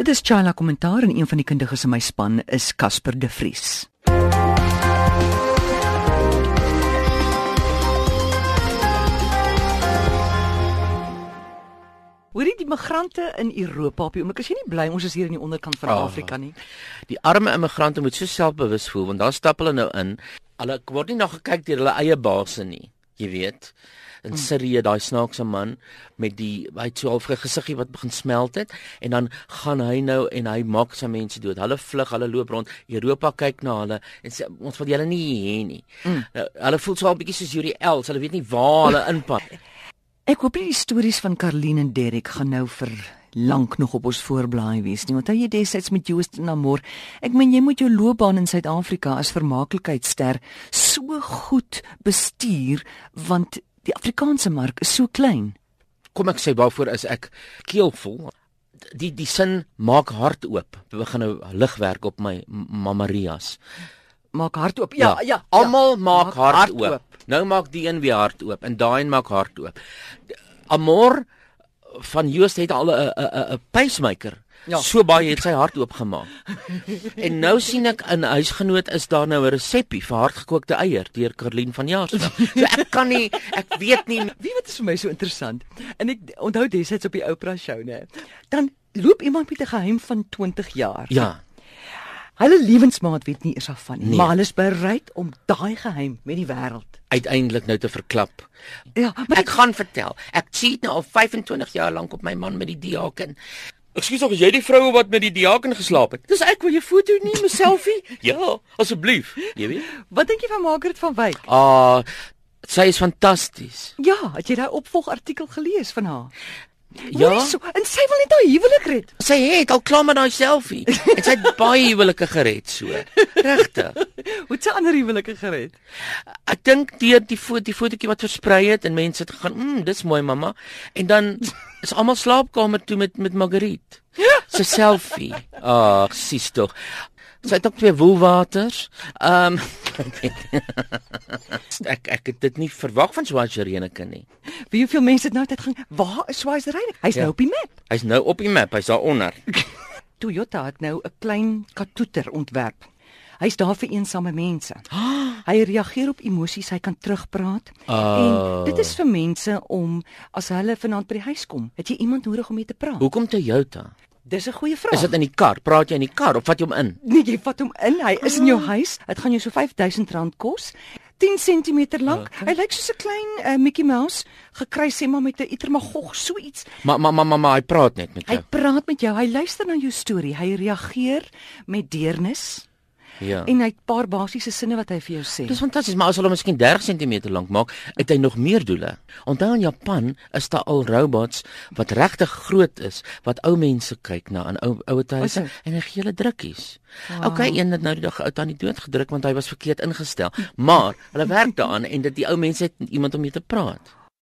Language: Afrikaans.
Dit is Chila kommentaar en een van die kundiges in my span is Casper De Vries. Hoorie die migrante in Europa op die oomblik is jy nie bly ons is hier in die onderkant van oh. Afrika nie. Die arme immigrante moet so selfbewus voel want daar stap hulle nou in. Hulle word nie nog gekyk deur hulle eie baase nie, jy weet. In hmm. Sirië daai snaakse man met die hy het so half gesiggie wat begin smelt het en dan gaan hy nou en hy maak sy mense dood. Hulle vlug, hulle loop rond. Europa kyk na hulle en sê ons wil julle nie hê nie. Hmm. Nou, hulle voel so 'n bietjie soos Yuri Els. Hulle weet nie waar hulle inpas. Ek hoop die stories van Karlien en Derek gaan nou vir lank nog op ons voorblaai wees nie. Want hy het destyds met Joost en Amor. Ek meen jy moet jou loopbaan in Suid-Afrika as vermaaklikheidster so goed bestuur want die Afrikaanse mark is so klein. Kom ek sê waarvoor is ek keelvol? Die die sin maak hart oop. Begin nou ligwerk op my Mamarias. Maak hart oop. Ja, ja. ja Almal ja, maak, maak hart, hart oop. oop. Nou maak die een weer hart oop en daai een maak hart oop. Amor van Joost het al 'n 'n 'n pacemaker. Ja. So baie het sy hart oopgemaak. en nou sien ek in huisgenoot is daar nou 'n resepie vir hardgekookte eier deur Karlien van Jaarsdag. So ek kan nie ek weet nie wie wat is vir my so interessant. En ek onthou destyds op die Oprah show nê. Dan loop iemand met 'n geheim van 20 jaar. Ja. Hulle lewensmaat weet nie eers af van nie, nee. maar hulle is bereid om daai geheim met die wêreld uiteindelik nou te verklap. Ja, maar ek die... gaan vertel. Ek cheat nou al 25 jaar lank op my man met die diaken. Ekskuus of jy die vroue wat met die diaken geslaap het? Dis ek wil jou foto neem, 'n selfie? ja, asseblief. Jy weet. Wat dink jy van Margaret van Wyk? Ah, uh, sy is fantasties. Ja, het jy daai opvolgartikel gelees van haar? Ja. So, en sy wil net haar huwelik red. Sy het al klaar met daai selfie. en sy het baie huwelike gered so. Regtig. Hoe het sy ander huwelike gered? Ek dink deur die foto die fotootjie wat versprei het en mense het gegaan, "Mmm, dis mooi mamma." En dan is almal slaapkamer toe met met Margriet. Sy selfie. Ag, sies tog. Sy het ook twee woelwaters. Ehm um, ek ek het dit nie verwag van Swazi Reneke nie. Wie hoeveel mense het nou dit gaan waar is Swazi Reneke? Hy's ja. nou op die map. Hy's nou op die map, hy's daar onder. Toyota het nou 'n klein katoeter ontwerp. Hy's daar vir eensame mense. Hy reageer op emosies, hy kan terugpraat. Uh. En dit is vir mense om as hulle vanaand by die huis kom, het jy iemand nodig om mee te praat. Hoekom Toyota? Dis 'n goeie vraag. Is dit in die kar? Praat jy in die kar of vat jy hom in? Nee, jy vat hom in. Hy is in jou huis. Dit gaan jou so R5000 kos. 10 cm lank. Okay. Hy lyk soos 'n klein uh, Mickey Mouse, gekry sê maar met 'n itermagog, so iets. Maar maar maar maar hy praat net met jou. Hy praat met jou. Hy luister na jou storie. Hy reageer met deernis. Ja. En hy het 'n paar basiese sinne wat hy vir jou sê. Dis fantasties, maar as hulle miskien 30 cm lank maak, het hy nog meer doele. Onthou in Japan is daar al robots wat regtig groot is wat ou mense kyk na in ou ouer tye en hy gee hulle drukkies. Wow. Okay, een het nou die dag ou tannie dood gedruk want hy was verkeerd ingestel, maar hulle werk daaraan en dit die ou mense het iemand om mee te praat.